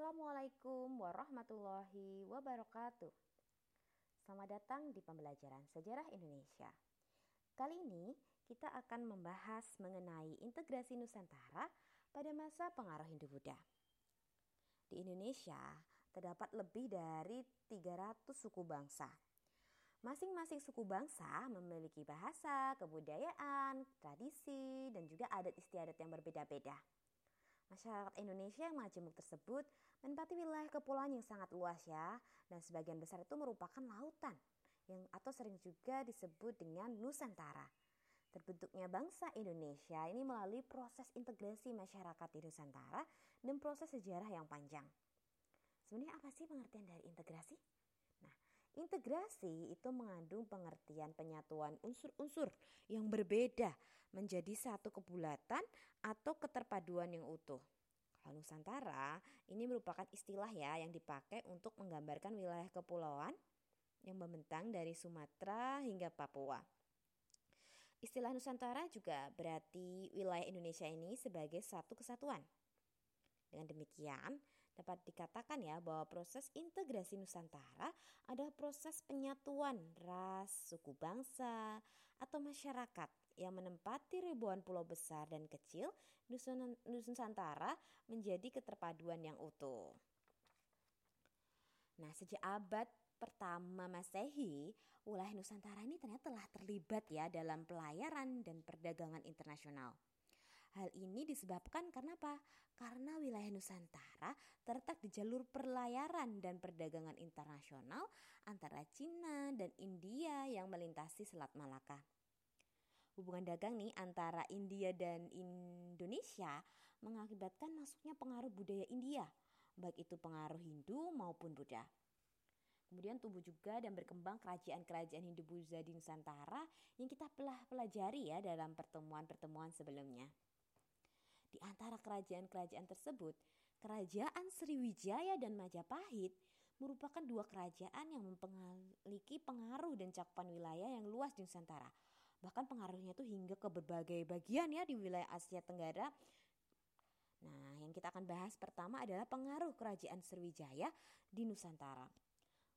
Assalamualaikum warahmatullahi wabarakatuh. Selamat datang di pembelajaran sejarah Indonesia. Kali ini kita akan membahas mengenai integrasi Nusantara pada masa pengaruh Hindu-Buddha. Di Indonesia terdapat lebih dari 300 suku bangsa. Masing-masing suku bangsa memiliki bahasa, kebudayaan, tradisi, dan juga adat istiadat yang berbeda-beda. Masyarakat Indonesia yang majemuk tersebut menempati wilayah kepulauan yang sangat luas ya, dan sebagian besar itu merupakan lautan yang atau sering juga disebut dengan Nusantara. Terbentuknya bangsa Indonesia ini melalui proses integrasi masyarakat di Nusantara dan proses sejarah yang panjang. Sebenarnya apa sih pengertian dari integrasi? Nah, Integrasi itu mengandung pengertian penyatuan unsur-unsur yang berbeda menjadi satu kebulatan atau keterpaduan yang utuh. Kalau Nusantara ini merupakan istilah ya yang dipakai untuk menggambarkan wilayah kepulauan yang membentang dari Sumatera hingga Papua. Istilah Nusantara juga berarti wilayah Indonesia ini sebagai satu kesatuan. Dengan demikian, dapat dikatakan ya bahwa proses integrasi Nusantara adalah proses penyatuan ras, suku bangsa, atau masyarakat yang menempati ribuan pulau besar dan kecil Nusantara menjadi keterpaduan yang utuh. Nah, sejak abad pertama Masehi, wilayah Nusantara ini ternyata telah terlibat ya dalam pelayaran dan perdagangan internasional. Hal ini disebabkan karena apa? Karena wilayah Nusantara terletak di jalur perlayaran dan perdagangan internasional antara Cina dan India yang melintasi Selat Malaka. Hubungan dagang nih antara India dan Indonesia mengakibatkan masuknya pengaruh budaya India, baik itu pengaruh Hindu maupun Buddha. Kemudian tumbuh juga dan berkembang kerajaan-kerajaan Hindu Buddha di Nusantara yang kita telah pelajari ya dalam pertemuan-pertemuan sebelumnya. Di antara kerajaan-kerajaan tersebut, Kerajaan Sriwijaya dan Majapahit merupakan dua kerajaan yang memiliki pengaruh dan cakupan wilayah yang luas di Nusantara. Bahkan pengaruhnya itu hingga ke berbagai bagian ya di wilayah Asia Tenggara. Nah, yang kita akan bahas pertama adalah pengaruh Kerajaan Sriwijaya di Nusantara.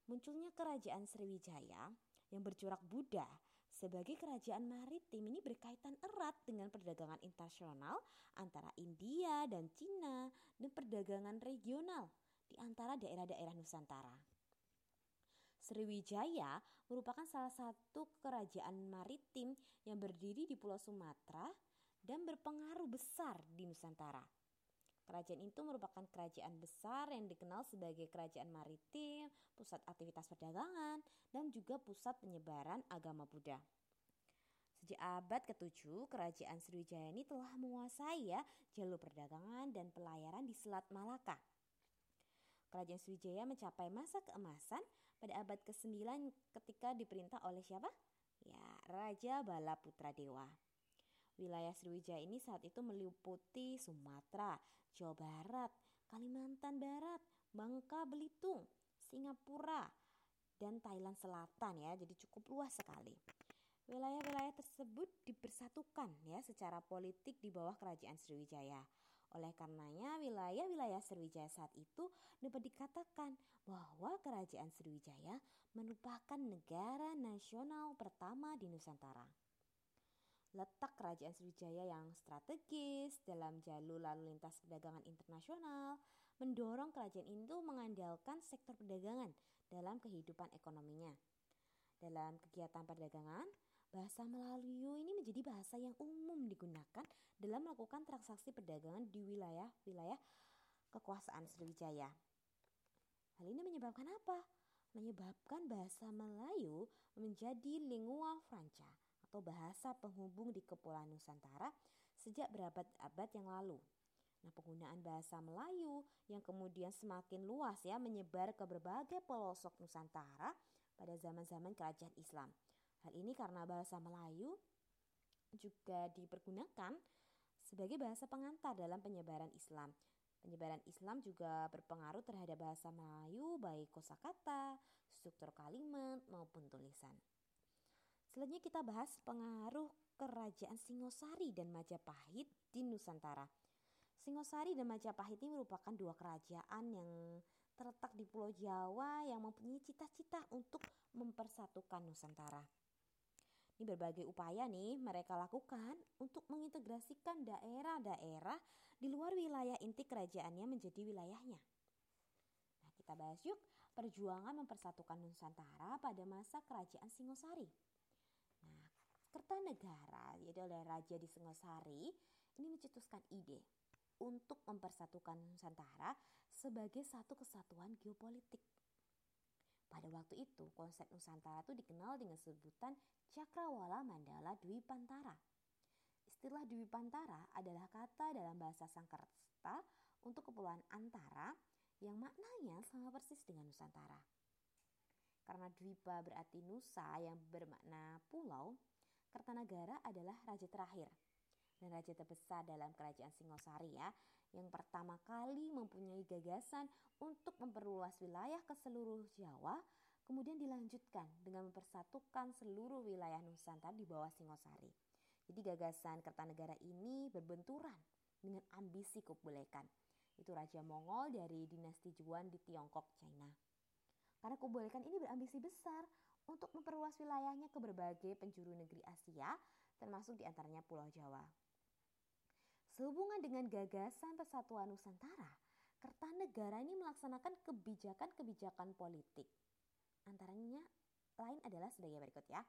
Munculnya Kerajaan Sriwijaya yang bercorak Buddha sebagai kerajaan maritim ini berkaitan erat dengan perdagangan internasional antara India dan Cina dan perdagangan regional di antara daerah-daerah Nusantara. Sriwijaya merupakan salah satu kerajaan maritim yang berdiri di Pulau Sumatera dan berpengaruh besar di Nusantara. Kerajaan itu merupakan kerajaan besar yang dikenal sebagai kerajaan maritim, pusat aktivitas perdagangan, dan juga pusat penyebaran agama Buddha. Sejak abad ke-7, kerajaan Sriwijaya ini telah menguasai ya jalur perdagangan dan pelayaran di Selat Malaka. Kerajaan Sriwijaya mencapai masa keemasan pada abad ke-9 ketika diperintah oleh siapa? Ya, Raja Bala Putra Dewa. Wilayah Sriwijaya ini saat itu meliputi Sumatera, Jawa Barat, Kalimantan Barat, Bangka Belitung, Singapura, dan Thailand Selatan ya. Jadi cukup luas sekali. Wilayah-wilayah tersebut dipersatukan ya secara politik di bawah kerajaan Sriwijaya. Oleh karenanya wilayah-wilayah Sriwijaya saat itu dapat dikatakan bahwa kerajaan Sriwijaya merupakan negara nasional pertama di Nusantara letak kerajaan Sriwijaya yang strategis dalam jalur lalu lintas perdagangan internasional mendorong kerajaan itu mengandalkan sektor perdagangan dalam kehidupan ekonominya. Dalam kegiatan perdagangan, bahasa Melayu ini menjadi bahasa yang umum digunakan dalam melakukan transaksi perdagangan di wilayah-wilayah kekuasaan Sriwijaya. Hal ini menyebabkan apa? Menyebabkan bahasa Melayu menjadi lingua franca atau bahasa penghubung di Kepulauan Nusantara sejak berabad-abad yang lalu. Nah, penggunaan bahasa Melayu yang kemudian semakin luas ya menyebar ke berbagai pelosok Nusantara pada zaman-zaman kerajaan Islam. Hal ini karena bahasa Melayu juga dipergunakan sebagai bahasa pengantar dalam penyebaran Islam. Penyebaran Islam juga berpengaruh terhadap bahasa Melayu baik kosakata, struktur kalimat maupun tulisan. Selanjutnya kita bahas pengaruh kerajaan Singosari dan Majapahit di Nusantara. Singosari dan Majapahit ini merupakan dua kerajaan yang terletak di Pulau Jawa yang mempunyai cita-cita untuk mempersatukan Nusantara. Ini berbagai upaya nih mereka lakukan untuk mengintegrasikan daerah-daerah di luar wilayah inti kerajaannya menjadi wilayahnya. Nah, kita bahas yuk perjuangan mempersatukan Nusantara pada masa kerajaan Singosari. Nah, Kertanegara, yaitu oleh Raja di Singosari, ini mencetuskan ide untuk mempersatukan Nusantara sebagai satu kesatuan geopolitik. Pada waktu itu, konsep Nusantara itu dikenal dengan sebutan Cakrawala Mandala Dwi Pantara. Istilah Dwi Pantara adalah kata dalam bahasa Sangkerta untuk kepulauan antara yang maknanya sama persis dengan Nusantara. Karena Dwipa berarti Nusa yang bermakna pulau, Kertanagara adalah raja terakhir dan raja terbesar dalam kerajaan Singosari ya, yang pertama kali mempunyai gagasan untuk memperluas wilayah ke seluruh Jawa, kemudian dilanjutkan dengan mempersatukan seluruh wilayah Nusantara di bawah Singosari. Jadi gagasan Kertanegara ini berbenturan dengan ambisi Kubulekan. Itu Raja Mongol dari dinasti Juan di Tiongkok, China. Karena Kubulekan ini berambisi besar untuk memperluas wilayahnya ke berbagai penjuru negeri Asia, termasuk di antaranya Pulau Jawa. Sehubungan dengan gagasan persatuan Nusantara, Kertanegara ini melaksanakan kebijakan-kebijakan politik. Antaranya lain adalah sebagai berikut ya.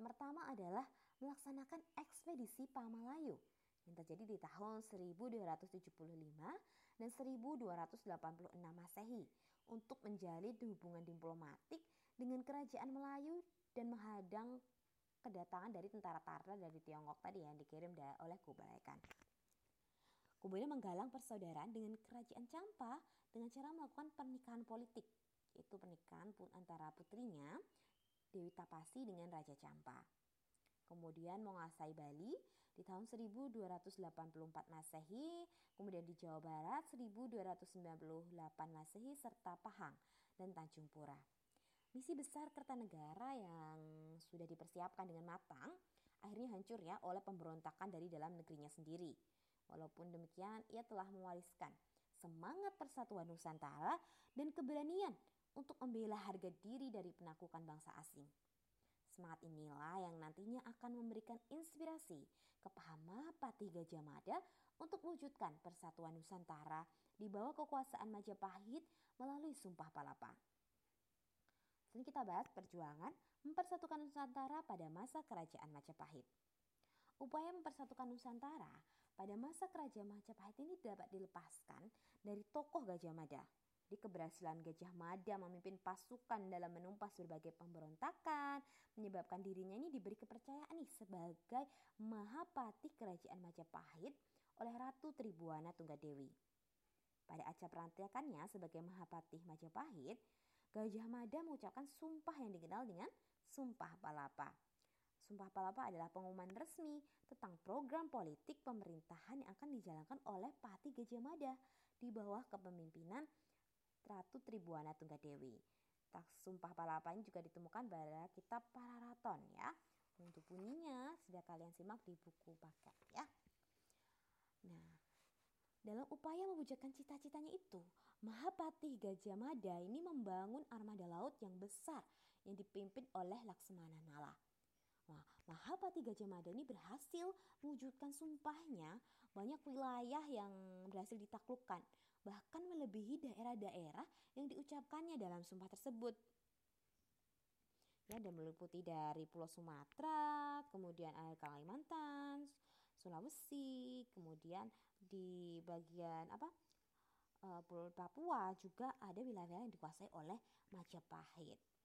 Yang pertama adalah melaksanakan ekspedisi Pamalayu yang terjadi di tahun 1275 dan 1286 Masehi untuk menjalin hubungan diplomatik dengan kerajaan Melayu dan menghadang kedatangan dari tentara Tartar dari Tiongkok tadi yang dikirim oleh Kublai Khan. Kemudian menggalang persaudaraan dengan kerajaan Campa dengan cara melakukan pernikahan politik, yaitu pernikahan pun antara putrinya Dewi Tapasi dengan Raja Campa. Kemudian menguasai Bali di tahun 1284 Masehi, kemudian di Jawa Barat 1298 Masehi serta Pahang dan Tanjung Pura. Misi besar Kertanegara yang sudah dipersiapkan dengan matang akhirnya hancur ya oleh pemberontakan dari dalam negerinya sendiri Walaupun demikian, ia telah mewariskan semangat persatuan Nusantara dan keberanian untuk membela harga diri dari penaklukan bangsa asing. Semangat inilah yang nantinya akan memberikan inspirasi kepada Mahapati Gajah Mada untuk mewujudkan persatuan Nusantara di bawah kekuasaan Majapahit melalui Sumpah Palapa. Sini kita bahas perjuangan mempersatukan Nusantara pada masa kerajaan Majapahit. Upaya mempersatukan Nusantara pada masa kerajaan Majapahit ini dapat dilepaskan dari tokoh Gajah Mada. Di keberhasilan Gajah Mada memimpin pasukan dalam menumpas berbagai pemberontakan, menyebabkan dirinya ini diberi kepercayaan nih sebagai Mahapati Kerajaan Majapahit oleh Ratu Tribuana Tunggadewi. Pada acara pelantikannya sebagai Mahapati Majapahit, Gajah Mada mengucapkan sumpah yang dikenal dengan Sumpah Palapa. Sumpah Palapa adalah pengumuman resmi tentang program politik pemerintahan yang akan dijalankan oleh Pati Gajah Mada di bawah kepemimpinan Ratu Tribuana Tunggadewi. Sumpah Palapa ini juga ditemukan pada kitab Pararaton ya. Untuk bunyinya sudah kalian simak di buku paket ya. Nah, dalam upaya mewujudkan cita-citanya itu, Mahapati Gajah Mada ini membangun armada laut yang besar yang dipimpin oleh Laksmana Nala. Nah, Mahapati Gajah Mada ini berhasil mewujudkan sumpahnya banyak wilayah yang berhasil ditaklukkan, bahkan melebihi daerah-daerah yang diucapkannya dalam sumpah tersebut. Ya, dan meliputi dari Pulau Sumatera, kemudian Kalimantan, Sulawesi, kemudian di bagian apa eh, Pulau Papua juga ada wilayah yang dikuasai oleh Majapahit.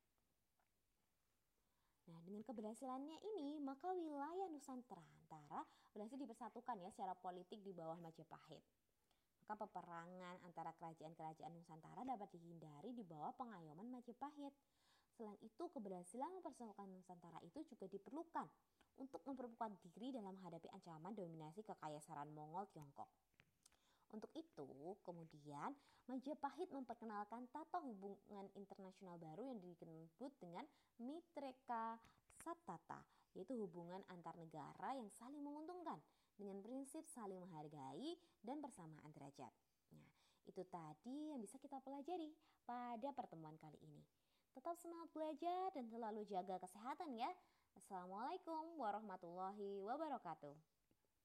Nah, dengan keberhasilannya ini, maka wilayah Nusantara berhasil dipersatukan ya secara politik di bawah Majapahit. Maka peperangan antara kerajaan-kerajaan Nusantara dapat dihindari di bawah pengayoman Majapahit. Selain itu, keberhasilan mempersatukan Nusantara itu juga diperlukan untuk memperkuat diri dalam menghadapi ancaman dominasi kekaisaran Mongol Tiongkok. Untuk itu, kemudian Majapahit memperkenalkan tata hubungan internasional baru yang disebut dengan Mitreka Satata, yaitu hubungan antar negara yang saling menguntungkan dengan prinsip saling menghargai dan persamaan derajat. Nah, itu tadi yang bisa kita pelajari pada pertemuan kali ini. Tetap semangat belajar dan selalu jaga kesehatan ya. Assalamualaikum warahmatullahi wabarakatuh.